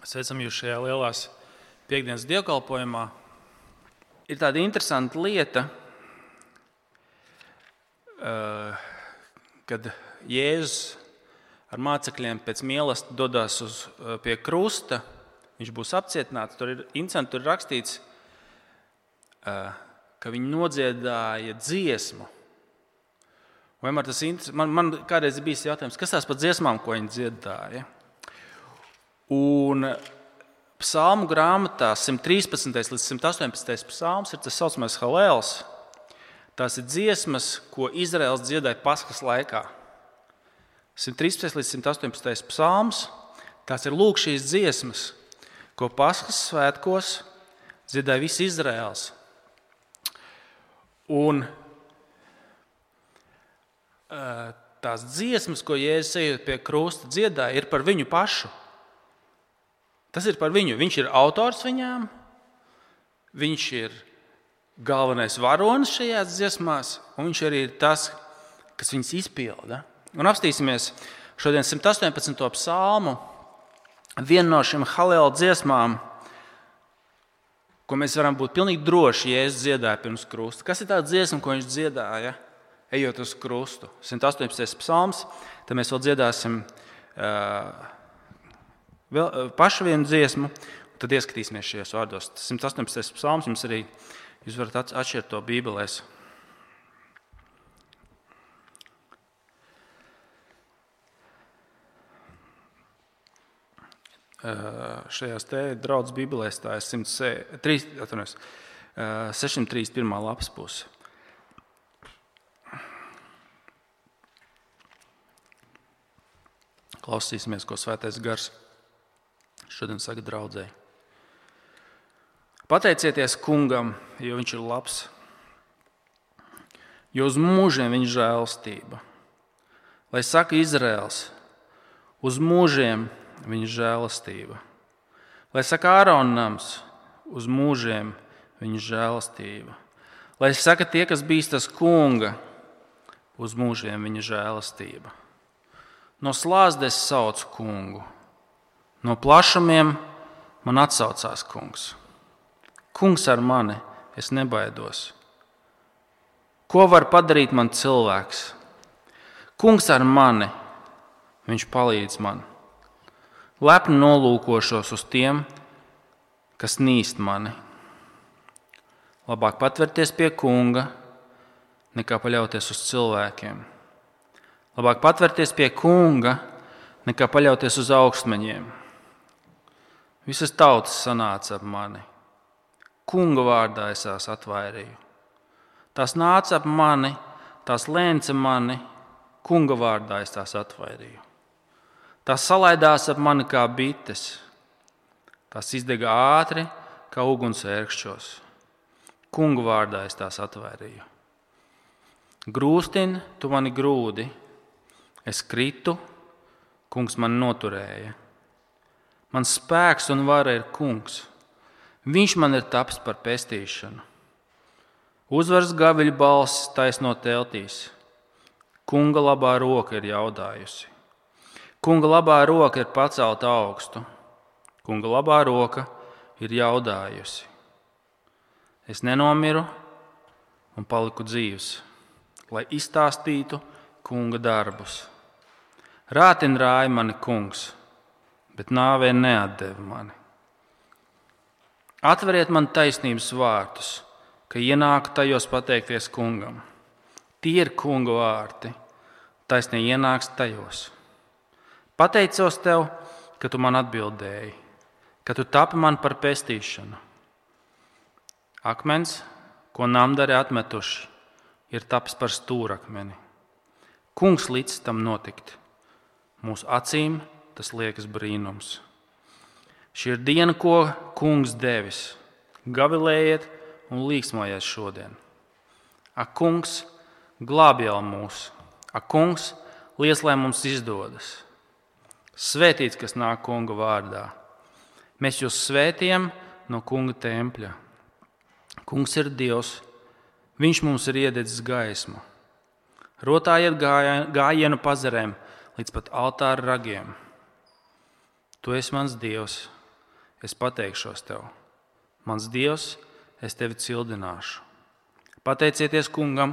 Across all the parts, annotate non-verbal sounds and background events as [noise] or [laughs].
Sveicam jūs šajā lielās piekdienas dievkalpojumā. Ir tāda interesanta lieta, eh, kad Jēzus ar mācekļiem pēc mīlestības dodas uz, eh, pie krusta. Viņš būs apcietināts. Tur ir interesanti, tur ir rakstīts, eh, ka viņi nodziedāja dziesmu. Vienmēr tas. Man, man kādreiz bija jautājums, kas tās par dziesmām, ko viņi dziedāja. Un psalmu grāmatā 113. līdz 118. psalms ir tas saucamais halēls. Tās ir dziesmas, ko Izraels dziedāja Paskas laikā. 113. līdz 118. psalms. Tās ir lūk šīs dziesmas, ko Paskas svētkos dziedāja viss Izraels. Un tās dziesmas, ko Jēzus ejot pie krusta dziedāja, ir par viņu pašu. Tas ir par viņu. Viņš ir autors viņām, viņš ir galvenais varonis šajās dziesmās, un viņš arī ir tas, kas viņas izpilda. Un apstīsimies šodien 118. psalmu, vienu no šīm halēla dziesmām, ko mēs varam būt pilnīgi droši, ja es dziedāju pirms krusta. Kas ir tā dziesma, ko viņš dziedāja, ejot uz krustu? 118. psalms, tad mēs vēl dziedāsim. Uh, vēl, eh, pašu vienu dziesmu, tad ieskatīsimies šajos vārdos. 118. psalms jums arī jūs varat atšķirt to Bībelēs. Uh, šajās draudzes bībelēs tā ir 631. Uh, lapas puse. Klausīsimies, ko Svētais Gars šodien saka draudzē. Pateicieties kungam, jo viņš ir labs, jo uz mūžiem viņa žēlstība. Lai saka Izraels, uz mūžiem viņa žēlastība. Lai saka Āronams, uz mūžiem viņa žēlastība. Lai saka tie, kas bīstas kunga, uz mūžiem viņa žēlastība. No slāzdes sauc kungu No plašumiem man atsaucās kungs. Kungs ar mani, es nebaidos. Ko var padarīt man cilvēks? Kungs ar mani, viņš palīdz man. Lepni nolūkošos uz tiem, kas nīst mani. Labāk patvērties pie kunga, nekā paļauties uz cilvēkiem. Labāk patvērties pie kunga, nekā paļauties uz augstmeņiem. Visas tautas sanāca ap mani. Kunga vārdā es tās atvairīju. Tās nāca ap mani, tās lēca mani, kunga vārdā es tās atvairīju. Tās salaidās ap mani kā bites, tās izdega ātri kā uguns ērkšķos. Kunga vārdā es tās atvairīju. Grūstin, tu mani grūdi, es kritu, kungs man noturēja. Mans spēks un vara ir kungs. Viņš man ir taps par pestīšanu. Uzvaras gaviļu balss taisno teltīs. Kunga labā roka ir jaudājusi. Kunga labā roka ir pacelta augstu. Kunga labā roka ir jaudājusi. Es nenomiru un paliku dzīves, lai izstāstītu kunga darbus. Rātin rāja mani kungs bet nāvē neatdeva mani. Atveriet man taisnības vārtus, ka ienāku tajos pateikties kungam. Tie ir kunga vārti, taisnīgi ienāks tajos. Pateicos tev, ka tu man atbildēji, ka tu tapi man par pestīšanu. Akmens, ko namdari atmetuši, ir tapis par stūrakmeni. Kungs līdz tam notikt. Mūsu acīm tas liekas brīnums. Šī ir diena, ko kungs devis. Gavilējiet un līksmojiet šodien. Ak, kungs, glābj jau mūs! Ak, kungs, liec, lai mums izdodas! Svētīts, kas nāk kunga vārdā. Mēs jūs svētījam no kunga tempļa. Kungs ir Dievs, Viņš mums ir iededzis gaismu. Rotājiet gājienu pazarēm līdz pat altāra ragiem. Tu esi mans dievs, es pateikšos tev. Mans Dievs, es tevi cildināšu. Pateicieties kungam,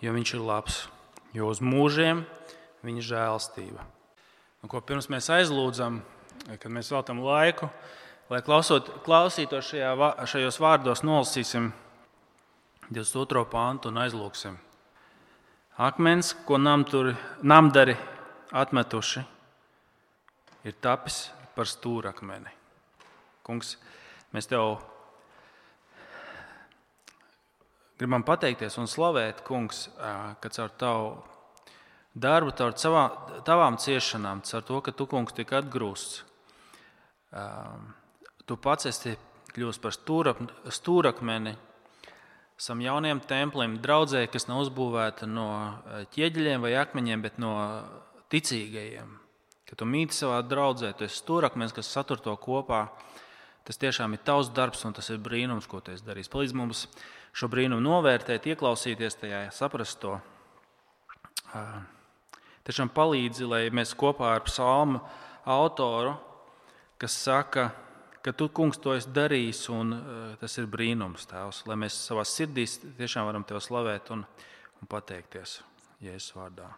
jo viņš ir labs, jo uz mūžiem viņa žēlstība. Un, ko pirms mēs aizlūdzam, kad mēs veltam laiku, lai klausot, klausītos šajā, šajos vārdos, nolasīsim 22. pāntu un aizlūgsim. Akmens, ko namdari atmetuši, ir tapis par stūrakmeni. Kungs, mēs tev gribam pateikties un slavēt, Kungs, ka caur tavu darbu, caur savā, tavām ciešanām, caur to, ka tu, Kungs, tik atgrūsts, tu pats esi kļūst par stūrakmeni Esam jauniem templiem, draudzē, kas nav uzbūvēta no ķieģeļiem vai akmeņiem, bet no ticīgajiem. Kad tu mīti savā draudzē, tu esi stūrakmens, kas satur to kopā. Tas tiešām ir tavs darbs, un tas ir brīnums, ko tu esi darījis. Palīdz mums šo brīnumu novērtēt, ieklausīties tajā, saprast to. Tiešām palīdzi, lai mēs kopā ar psalmu autoru, kas saka, ka tu, kungs, to esi darījis, un tas ir brīnums, Tēvs, lai mēs savā sirdī tiešām varam Tev slavēt un, un pateikties Jēzus vārdā.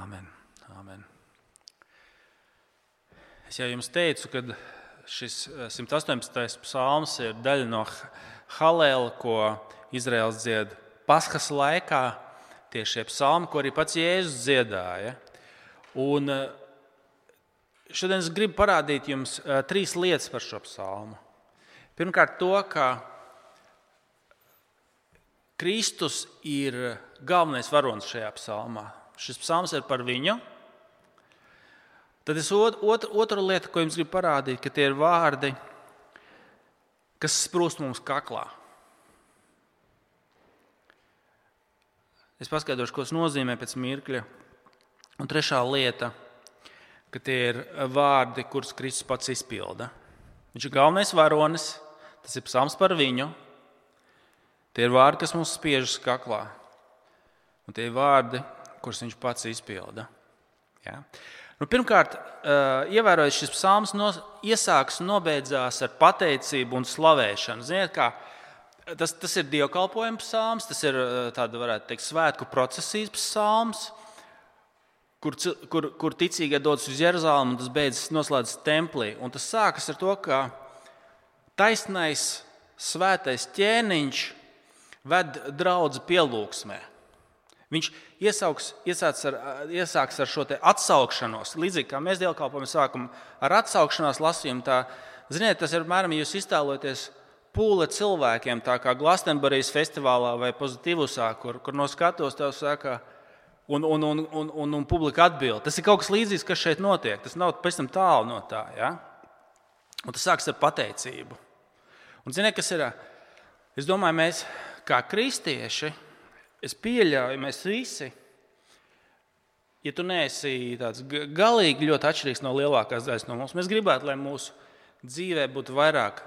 Āmen. Āmen. Es jau jums teicu, ka šis 118. Eh, psalms ir daļa no Halēla, ko Izraels dzied Paskas laikā. Tieši šie psalmi, ko arī pats Jēzus dziedāja. Un, uh, Šodien es gribu parādīt jums uh, trīs lietas par šo psalmu. Pirmkārt, to, ka Kristus ir galvenais varonis šajā psalmā. Šis psalms ir par viņu. Tad es ot, ot, otru lietu, ko jums gribu parādīt, ka tie ir vārdi, kas sprūst mums kaklā. Es paskaidrošu, ko tas nozīmē pēc mirkļa. Un trešā lieta ka tie ir vārdi, kurus Kristus pats izpilda. Viņš ir galvenais varonis, tas ir psalms par viņu. Tie ir vārdi, kas mums spiežas kaklā. Un tie ir vārdi, kurus viņš pats izpilda. Ja? Nu, pirmkārt, ievērojot šis psalms, no, iesāks un nobeidzās ar pateicību un slavēšanu. Ziniet, kā, tas, tas ir dievkalpojuma psalms, tas ir tāds, varētu teikt, svētku procesijas psalms kur, kur, kur ticīgie dodas uz Jeruzalemi, un tas beidzas noslēdzas templī. Un tas sākas ar to, ka taisnais svētais ķēniņš ved draugu pielūgsmē. Viņš iesauks, ar, iesāks ar šo atsaukšanos, līdzīgi kā mēs dievkalpojam, sākam ar atsaukšanās lasījumu. Tā, ziniet, tas ir apmēram, ja jūs iztēloties pūle cilvēkiem, tā kā Glastonburgas festivālā vai Pozitīvusā, kur, kur no skatos tev saka, ka un, un, un, un, un, un publika atbild. Tas ir kaut kas līdzīgs, kas šeit notiek. Tas nav pēc tam tālu no tā. Ja? Un tas sākas ar pateicību. Un, ziniet, kas ir? Es domāju, mēs kā kristieši, es pieļauju, mēs visi, ja tu neesi tāds galīgi ļoti atšķirīgs no lielākās daļas no mums, mēs gribētu, lai mūsu dzīvē būtu vairāk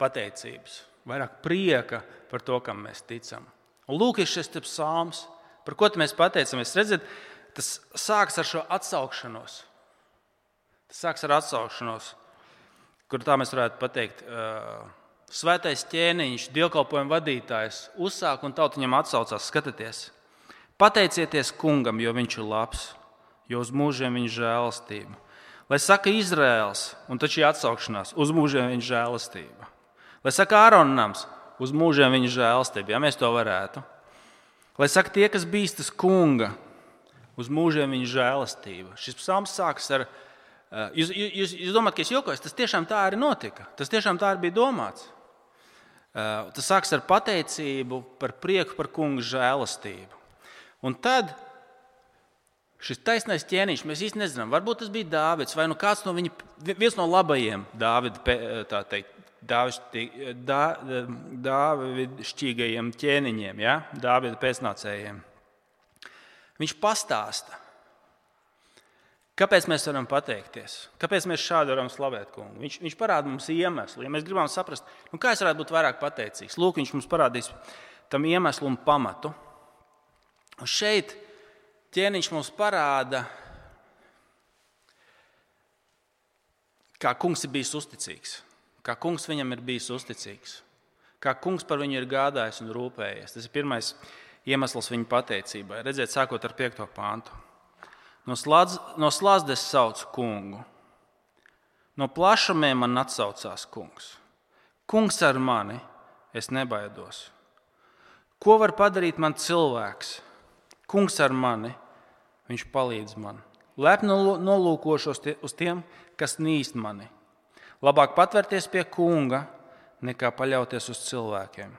pateicības, vairāk prieka par to, kam mēs ticam. Un lūk, ir šis psalms. Par ko mēs pateicamies? Redziet, tas sākas ar šo atsaukšanos. Tas sākas ar atsaukšanos, kur tā mēs varētu pateikt. Svētais ķēniņš, dievkalpojuma vadītājs, uzsāk un tauta viņam atsaucās. Skatieties, pateicieties kungam, jo viņš ir labs, jo uz mūžiem viņa žēlastība. Lai saka Izraels, un taču ir atsaukšanās, uz mūžiem viņa žēlastība. Lai saka Āronams, uz mūžiem viņa žēlastība, ja mēs to varētu. Lai saka tie, kas bīstas kunga, uz mūžiem viņa žēlastība. Šis psalms sākas ar, eh, jūs, jūs, jūs domājat, ka es jokojos, tas tiešām tā arī notika. Tas tiešām tā arī bija domāts. Eh, tas sākas ar pateicību par prieku par kunga žēlastību. Un tad šis taisnais ķēniņš, mēs īstenībā nezinām, varbūt tas bija Dāvids vai nu kāds no viņa, viens no labajiem Dāvida teikt, dāvidšķīgajiem ķēniņiem, ja? Dāvida pēcnācējiem. Viņš pastāsta, kāpēc mēs varam pateikties, kāpēc mēs šādi varam slavēt kungu. Viņš, viņš parāda mums iemeslu, ja mēs gribam saprast, nu, kā es varētu būt vairāk pateicīgs. Lūk, viņš mums parādīs tam iemeslu un pamatu. Un šeit ķēniņš mums parāda, kā kungs ir bijis uzticīgs. kā kungs viņam ir bijis uzticīgs, kā kungs par viņu ir gādājis un rūpējies. Tas ir pirmais iemesls viņa pateicībai. Redziet, sākot ar 5. pāntu. No, slāz, no slāzdes sauc kungu, no plašumiem man atsaucās kungs. Kungs ar mani, es nebaidos. Ko var padarīt man cilvēks? Kungs ar mani, viņš palīdz man. Lepni nolūkošos uz tiem, kas nīst mani. Labāk patvērties pie kunga, nekā paļauties uz cilvēkiem.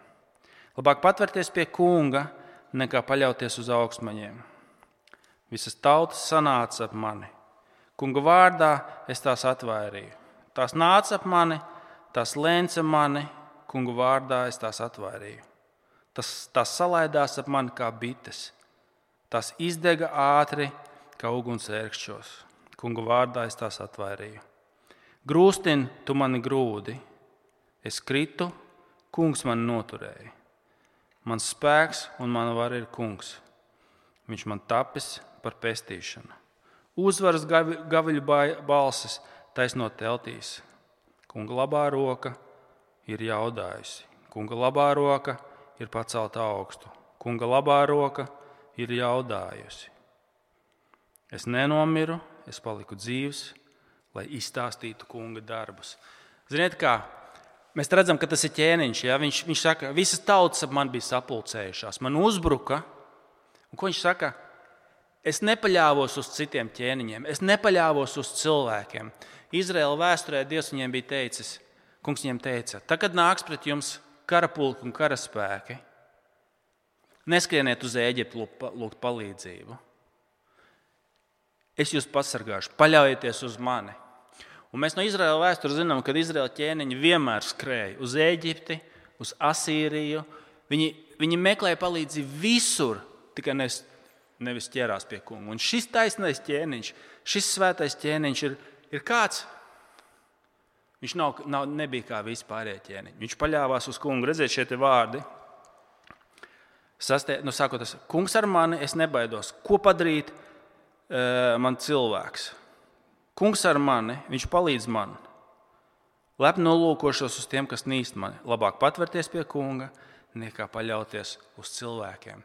Labāk patvērties pie kunga, nekā paļauties uz augstmaņiem. Visas tautas sanāca ap mani. Kunga vārdā es tās atvairīju. Tās nāca ap mani, tās lēca mani, kunga vārdā es tās atvairīju. Tas, tās salaidās ap mani kā bites. Tās izdega ātri kā uguns ērkšķos. Kunga vārdā es tās atvairīju. Grūstin, tu mani grūdi, es kritu, kungs man noturēja. Mans spēks un mana vara ir kungs. Viņš man tapis par pestīšanu. Uzvaras gaviļu balsis taisno teltīs. Kunga labā roka ir jaudājusi. Kunga labā roka ir pacelta augstu. Kunga labā roka ir jaudājusi. Es nenomiru, es paliku dzīves, lai izstāstītu kunga darbus. Ziniet, kā mēs redzam, ka tas ir ķēniņš. Ja? Viņš, viņš saka, visas tautas ap mani bija sapulcējušās, man uzbruka. Un ko viņš saka? Es nepaļāvos uz citiem ķēniņiem, es nepaļāvos uz cilvēkiem. Izraēla vēsturē Dievs viņiem bija teicis, Kungs viņiem teica, tad, kad nāks pret jums karapulki un karaspēki, Neskrieniet uz Eģiptu lūgt palīdzību. Es jūs pasargāšu, paļaujieties uz mani. Un mēs no Izraēlas vēstures zinām, ka Izraēla ķēniņi vienmēr skrēja uz Eģipti, uz Asīriju. Viņi, viņi meklēja palīdzību visur, tikai nevis, nevis ķērās pie kunga. Un šis taisnais ķēniņš, šis svētais ķēniņš ir, ir kāds. Viņš nav, nav, nebija kā vispārējie ķēniņi. Viņš paļāvās uz kungu. Redziet, šie vārdi Sastie, nu, sākot, es, kungs ar mani, es nebaidos. Ko padarīt uh, man cilvēks? Kungs ar mani, viņš palīdz man. Lepni nolūkošos uz tiem, kas nīst mani. Labāk patvērties pie kunga, nekā paļauties uz cilvēkiem.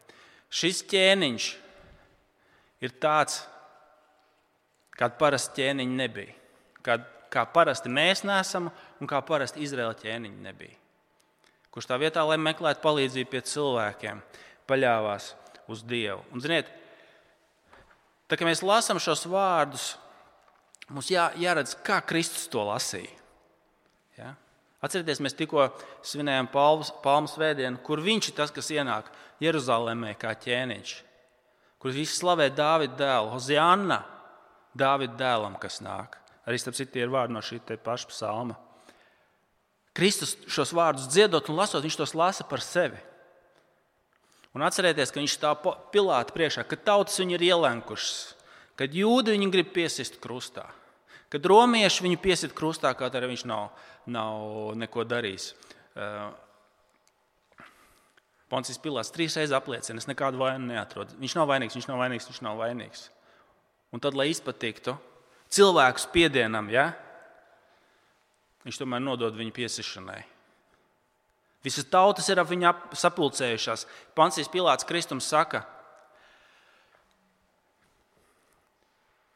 Šis ķēniņš ir tāds, kāda parasti ķēniņa nebija. Kā, kā parasti mēs neesam un kā parasti Izraēla ķēniņa nebija kurš tā vietā, lai meklētu palīdzību pie cilvēkiem, paļāvās uz Dievu. Un, ziniet, tā, kad mēs lasām šos vārdus, mums jā, jāredz, kā Kristus to lasīja. Ja? Atcerieties, mēs tikko svinējām Palmu svētdienu, kur viņš ir tas, kas ienāk Jeruzalemē kā ķēniņš, kur visi slavē Dāvida dēlu, Hozianna, Dāvida dēlam, kas nāk. Arī starp citu ir vārdi no šī paša psalma. Kristus šos vārdus dziedot un lasot, viņš tos lasa par sevi. Un atcerieties, ka viņš stāv Pilāta priekšā, ka tautas viņu ir ielenkušas, kad jūdi viņu grib piesist krustā, kad romieši viņu piesit krustā, kaut arī viņš nav, nav neko darījis. Poncijas Pilārs trīs reizes apliecina, es nekādu vainu neatrodu. Viņš nav vainīgs, viņš nav vainīgs, viņš nav vainīgs. Un tad, lai izpatiktu cilvēku spiedienam, ja, viņš tomēr nodod viņu piesišanai. Visas tautas ir ap viņu sapulcējušās. Pansijas Pilārs Kristums saka,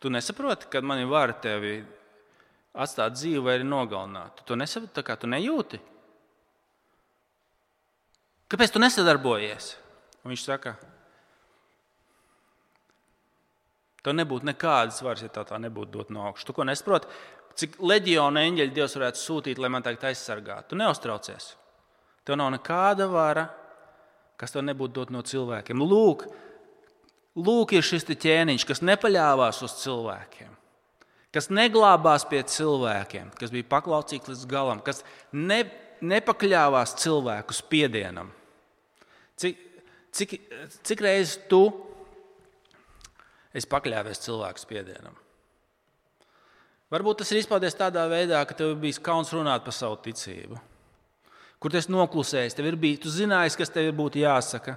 tu nesaproti, kad man ir vara tevi atstāt dzīvi vai nogalināt. Tu to nesaproti, kā tu nejūti. Kāpēc tu nesadarbojies? Un viņš saka, tev nebūtu nekādas varas, ja tā, tā nebūtu dot no augšas. Tu ko nesaproti? cik leģionu eņģeļu Dievs varētu sūtīt, lai man tagad aizsargātu. Tu neuztraucies. Tev nav nekāda vara, kas tev nebūtu dot no cilvēkiem. Lūk, lūk ir šis ķēniņš, kas nepaļāvās uz cilvēkiem, kas neglābās pie cilvēkiem, kas bija paklausīgs līdz galam, kas ne, nepakļāvās cilvēku spiedienam. Cik, cik, cik reizes tu esi pakļāvies cilvēku spiedienam? Varbūt tas ir izpaudies tādā veidā, ka tev bija kauns runāt par savu ticību. Kur tas noklusējis, tev ir bijis, tu zināji, kas tev būtu jāsaka,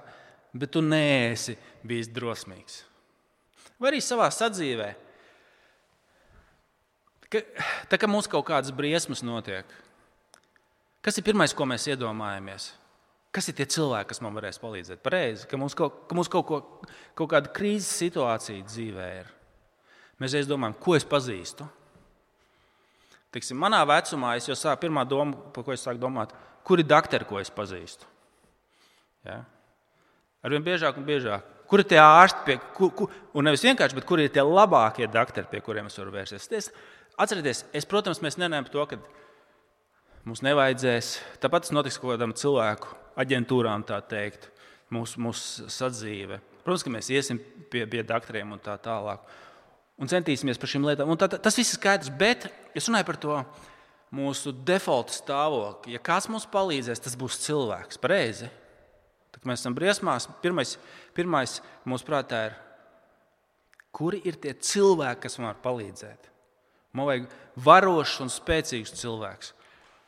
bet tu neesi bijis drosmīgs. Vai arī savā sadzīvē. Ka, tā kā mums kaut kādas briesmas notiek, Kas ir pirmais, ko mēs iedomājamies? Kas ir tie cilvēki, kas man varēs palīdzēt? Pareizi, ka mums kaut, ka mums kaut, ko, kaut kāda krīzes situācija dzīvē ir. Mēs reiz domājam, ko es pazīstu. Tiksim, manā vecumā es jau sāku pirmā doma, par ko es sāku domāt, kuri doktori, ko es pazīstu. Ja? Arvien biežāk un biežāk. Kur ir tie ārsti, pie, kur, kur, un nevis vienkārši, bet kur ir tie labākie doktori, pie kuriem es varu vērsties? Es, atcerieties, es, protams, mēs nenējam par to, ka mums nevajadzēs. Tāpat tas notiks kaut kādam cilvēku aģentūrām, tā teikt, mūsu, mūsu sadzīve. Protams, ka mēs iesim pie, pie doktoriem un tā tālāk. Un centīsimies par šīm lietām. Un tā, tas viss ir skaidrs, bet es runāju par to mūsu default stāvokli. Ja kāds mums palīdzēs, tas būs cilvēks. Pareizi. Tad mēs esam briesmās. Pirmais, pirmais mūsu prātā ir, kuri ir tie cilvēki, kas man var palīdzēt. Man vajag varošs un spēcīgs cilvēks.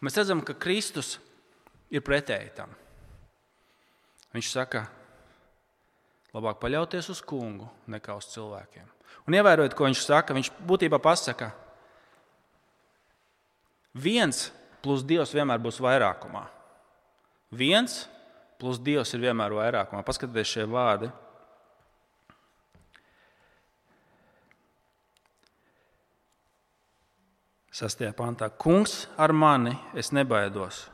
Mēs redzam, ka Kristus ir pretēji tam. Viņš saka, labāk paļauties uz kungu nekā uz cilvēkiem. Un ievērojot, ko viņš saka, viņš būtībā pasaka, viens plus dievs vienmēr būs vairākumā. Viens plus dievs ir vienmēr vairākumā. Paskatieties šie vārdi. Sastajā pantā. Kungs ar mani es nebaidos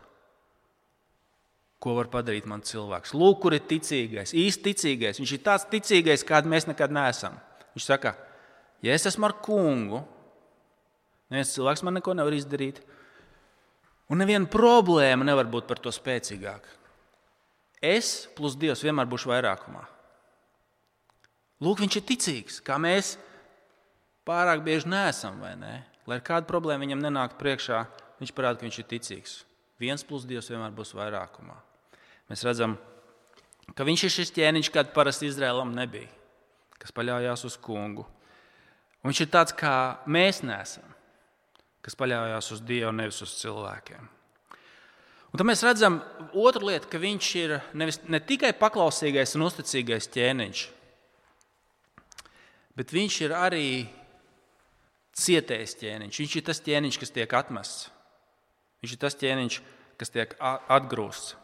ko var padarīt mans cilvēks. Lūk, kur ir ticīgais, īsti ticīgais. Viņš ir tāds ticīgais, kāds mēs nekad neesam. Viņš saka, ja es esmu ar kungu, neviens cilvēks man neko nevar izdarīt, un neviena problēma nevar būt par to spēcīgāka. Es plus Dievs vienmēr būšu vairākumā. Lūk, viņš ir ticīgs, kā mēs pārāk bieži neesam. Ne? Lai kāda problēma viņam nenāktu priekšā, viņš parāda, ka viņš ir ticīgs. Viens plus Dievs vienmēr būs vairākumā. Mēs redzam, ka viņš ir šis ķēniņš, kāds parasti Izrēlam nebija, kas paļāvās uz kungu. Un viņš ir tāds, kā mēs nesam, kas paļāvās uz Dievu, nevis uz cilvēkiem. Un tad mēs redzam otru lietu, ka viņš ir nevis, ne tikai paklausīgais un uzticīgais ķēniņš, bet viņš ir arī cietējis ķēniņš. Viņš ir tas ķēniņš, kas tiek atmests. Viņš ir tas ķēniņš, kas tiek atgrūsts.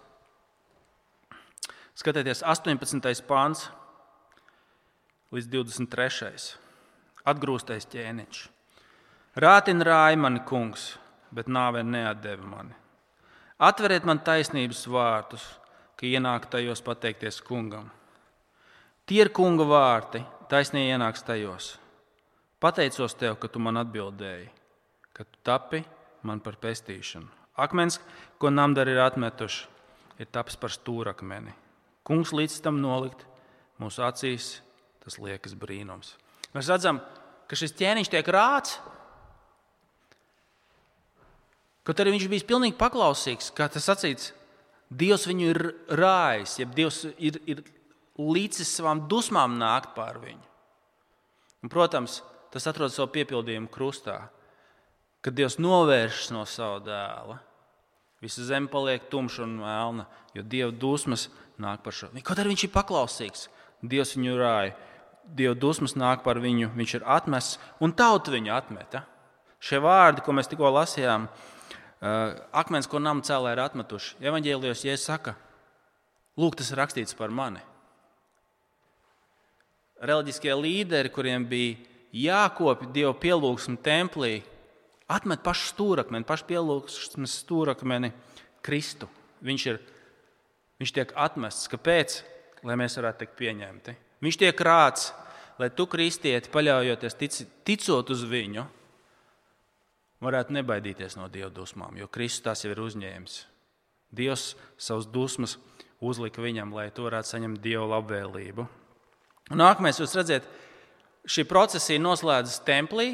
Skatieties, 18. pāns līdz 23. Atgrūstais ķēniņš. Rātina rāja mani kungs, bet nāve neatdeva mani. Atveriet man taisnības vārtus, ka ienāk tajos pateikties kungam. Tie ir kunga vārti, taisnīgi ienāks tajos. Pateicos tev, ka tu man atbildēji, ka tu tapi man par pestīšanu. Akmens, ko namdari ir atmetuši, ir tapis par stūrakmeni. Kungs līdz tam nolikt mūsu acīs, tas liekas brīnums. Mēs redzam, ka šis ķēniņš tiek rāts. Kaut arī viņš bija pilnīgi paklausīgs, kā tas sacīts, Dievs viņu ir rājis, ja Dievs ir, ir līdzis savām dusmām nākt pār viņu. Un, protams, tas atrodas savu piepildījumu krustā, kad Dievs novēršas no sava dēla. Visa zeme paliek tumša un melna, jo Dieva dusmas nāk par šo. Kaut arī viņš ir paklausīgs, Dievs viņu rāja. Dieva dusmas nāk par viņu, viņš ir atmests un tauta viņu atmeta. Šie vārdi, ko mēs tikko lasījām, akmens, ko nama cēlā ir atmetuši. Evanģēlijos Jēzus saka, lūk, tas ir rakstīts par mani. Reliģiskie līderi, kuriem bija jākopja Dieva pielūgsme templī, atmet pašu stūrakmeni, pašu pielūgsmes stūrakmeni Kristu. Viņš ir Viņš tiek atmests. Kāpēc? Lai mēs varētu tikt pieņemti. Viņš tiek rāts, lai tu, kristieti, paļaujoties, tic, ticot uz viņu, varētu nebaidīties no Dieva dusmām, jo Kristus tās jau ir uzņēmis. Dievs savus dusmas uzlika viņam, lai to varētu saņemt Dieva labvēlību. Un nākamais, jūs redzat, šī procesija noslēdzas templī.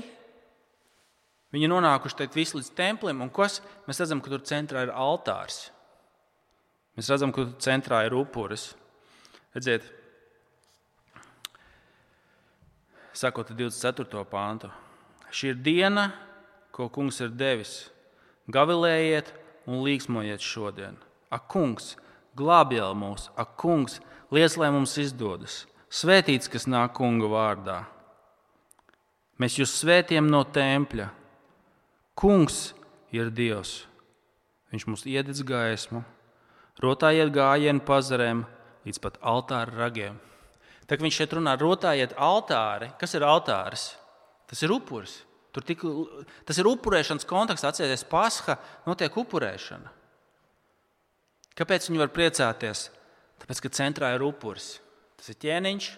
Viņi nonākuši šeit visu līdz templim, un kas, mēs redzam, ka tur centrā ir altārs. Mēs redzam, ka centrā ir upuris. Redziet, sakot 24. pāntu. Šī ir diena, ko kungs ir devis. Gavilējiet un līksmojiet šodien. Ak, kungs, glābjēl mūs, ak, kungs, liec, lai mums izdodas. Svētīts, kas nāk kunga vārdā. Mēs jūs svētījam no tempļa. Kungs ir Dievs Viņš mums iededz gaismu, rotājiet gājienu pazarēm līdz pat altāra ragiem. Tā kā viņš šeit runā, rotājiet altāri. Kas ir altāris? Tas ir upuris. Tur tik, tas ir upurēšanas konteksts, atcerieties, Pasха notiek upurēšana. Kāpēc viņi var priecāties? Tāpēc, ka centrā ir upuris. Tas ir ķēniņš,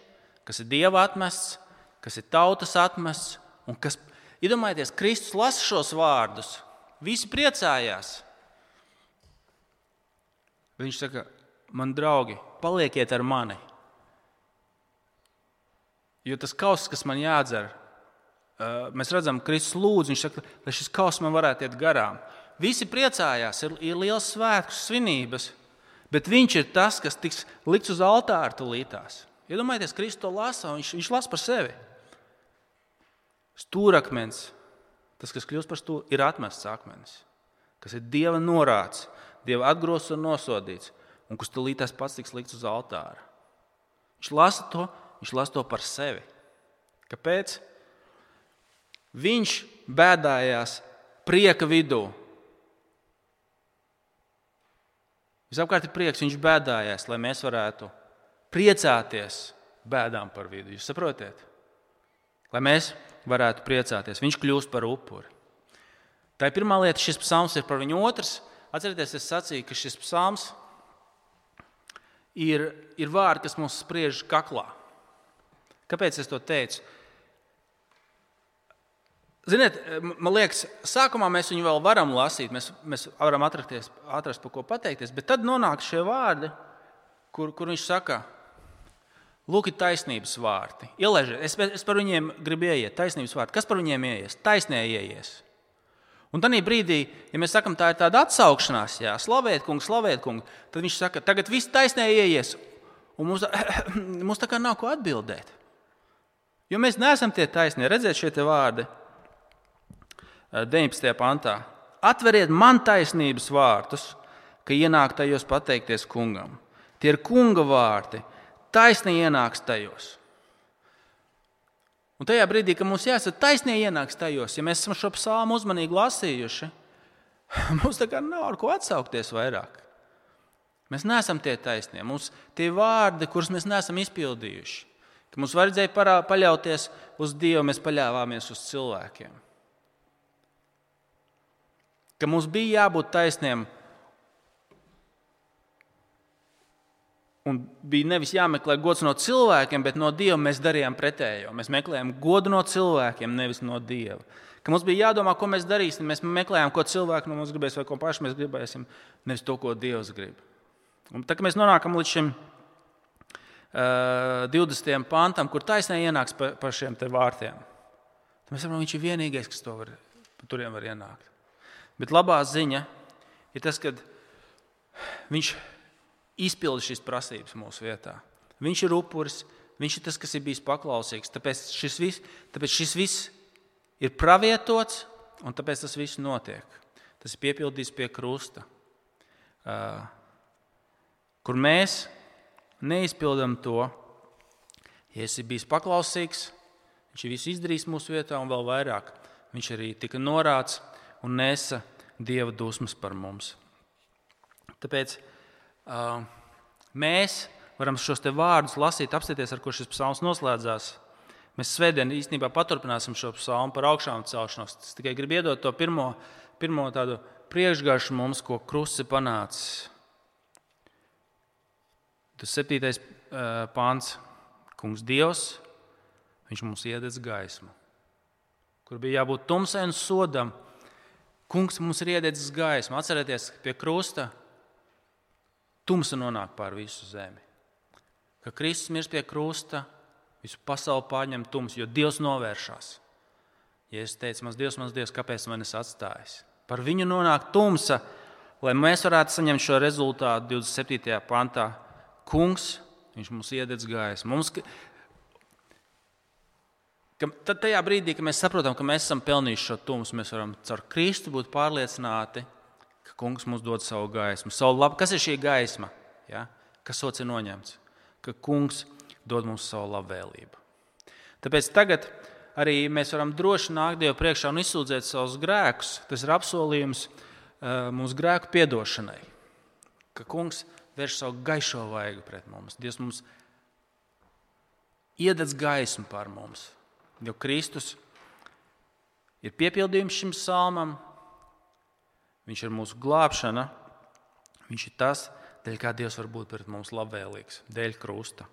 kas ir dieva atmests, kas ir tautas atmests. Kas, iedomājieties, Kristus lasa šos vārdus. Visi priecājās. Viņš saka, man draugi, palieciet ar mani. Jo tas kauss, kas man jādzer, mēs redzam, Kristus lūdz, viņš saka, lai šis kauss man varētu iet garām. Visi priecājās, ir, ir liels svētku svinības, bet viņš ir tas, kas tiks likts uz altāra tulītās. Iedomājieties, Kristus to lasa, viņš, viņš lasa par sevi. Stūrakmens, tas, kas kļūst par stūri, ir atmests akmens, kas ir Dieva norāds, Dieva atgrozts un nosodīts, un kas tulītās pats tiks likts uz altāra. Viņš lasa to, viņš lasa to par sevi. Kāpēc? Viņš bēdājās prieka vidū. Visapkārt ir prieks, viņš bēdājās, lai mēs varētu priecāties bēdām par vidu. Jūs saprotat? Lai mēs varētu priecāties. Viņš kļūst par upuri. Tā ir pirmā lieta, šis psalms ir par viņu. Otrs, atcerieties, es sacīju, ka šis psalms ir, ir vārdi, kas mums spriež kaklā. Kāpēc es to teicu? Ziniet, man liekas, sākumā mēs viņu vēl varam lasīt, mēs, mēs varam atrakties, atrast, par ko pateikties, bet tad nonāk šie vārdi, kur, kur viņš saka, lūk, ir taisnības vārti. Ielaižiet, es, es par viņiem gribu ieiet, taisnības vārti. Kas par viņiem ieies? Taisnē ieies. Un tajā brīdī, ja mēs sakām, tā ir tāda atsaukšanās, jā, slavēt, kungs, slavēt, kungs, tad viņš saka, tagad viss taisnē ieies, un mums, [coughs] mums tā kā nav ko atbildēt. Jo mēs neesam tie taisnie, redziet šie vārdi. 19. Eh, pantā. Atveriet man taisnības vārtus, ka ienāk tajos pateikties kungam. Tie ir kunga vārti, taisni ienāks tajos. Un tajā brīdī, kad mums jāsaka, taisnīgi ienāks tajos, ja mēs esam šo psalmu uzmanīgi lasījuši, [laughs] mums tā kā nav ar ko atsaukties vairāk. Mēs neesam tie taisnie. Mums tie vārdi, kurus mēs neesam izpildījuši, ka mums vajadzēja parā, paļauties uz Dievu, mēs paļāvāmies uz cilvēkiem ka mums bija jābūt taisniem. Un bija nevis jāmeklē gods no cilvēkiem, bet no Dieva mēs darījām pretējo. Mēs meklējām godu no cilvēkiem, nevis no Dieva. Ka mums bija jādomā, ko mēs darīsim. Mēs meklējām, ko cilvēki no mums gribēs, vai ko paši mēs gribēsim, nevis to, ko Dievs grib. Un tā kā mēs nonākam līdz šim uh, 20. pantam, kur taisnē ienāks pa, pa šiem vārtiem, tad mēs saprotam, viņš ir vienīgais, kas to var, turiem var ienākt. Bet labā ziņa ir tas, ka viņš izpilda šīs prasības mūsu vietā. Viņš ir upuris, viņš ir tas, kas ir bijis paklausīgs. Tāpēc šis viss, tāpēc šis viss ir pravietots un tāpēc tas viss notiek. Tas ir piepildīts pie krusta, kur mēs neizpildām to. Ja esi bijis paklausīgs, viņš ir visu izdarījis mūsu vietā un vēl vairāk. Viņš arī tika norāds un nesa dieva dusmas par mums. Tāpēc uh, mēs varam šos vārdus lasīt, apstāties, ar ko šis psalms noslēdzās. Mēs svētdien īstenībā paturpināsim šo psalmu par augšām celšanos. Es tikai gribu iedot to pirmo, pirmo tādu priekšgaršu mums, ko krusts ir panācis. Tas septītais pāns, Kungs Dievs, Viņš mums iededz gaismu, kur bija jābūt tumsai un sodam Kungs mums ir iededzis gaismu. Atcerieties, pie krusta tumsa nonāk pār visu zemi. Kad Kristus mirst pie krusta, visu pasauli pārņem tums, jo Dievs novēršas. Ja es teicu, mans Dievs, mans Dievs, kāpēc man es atstājis? Par viņu nonāk tumsa, lai mēs varētu saņemt šo rezultātu 27. pantā. Kungs, viņš mums iededz gaismu. Mums, Ka tad tajā brīdī, kad mēs saprotam, ka mēs esam pelnījuši šo tumsu, mēs varam caur Kristu būt pārliecināti, ka Kungs mums dod savu gaismu. Savu labu. Kas ir šī gaisma? Ja? Kas sots ir noņemts? Ka Kungs dod mums savu labvēlību. Tāpēc tagad arī mēs varam droši nākt Dievu priekšā un izsūdzēt savus grēkus. Tas ir apsolījums mūsu grēku piedošanai. Ka kungs vērš savu gaišo vaigu pret mums. Dievs mums iededz gaismu pār mums. Jo Kristus ir piepildījums šim salmam, viņš ir mūsu glābšana, viņš ir tas, dēļ kā Dievs var būt pret mums labvēlīgs, dēļ krusta.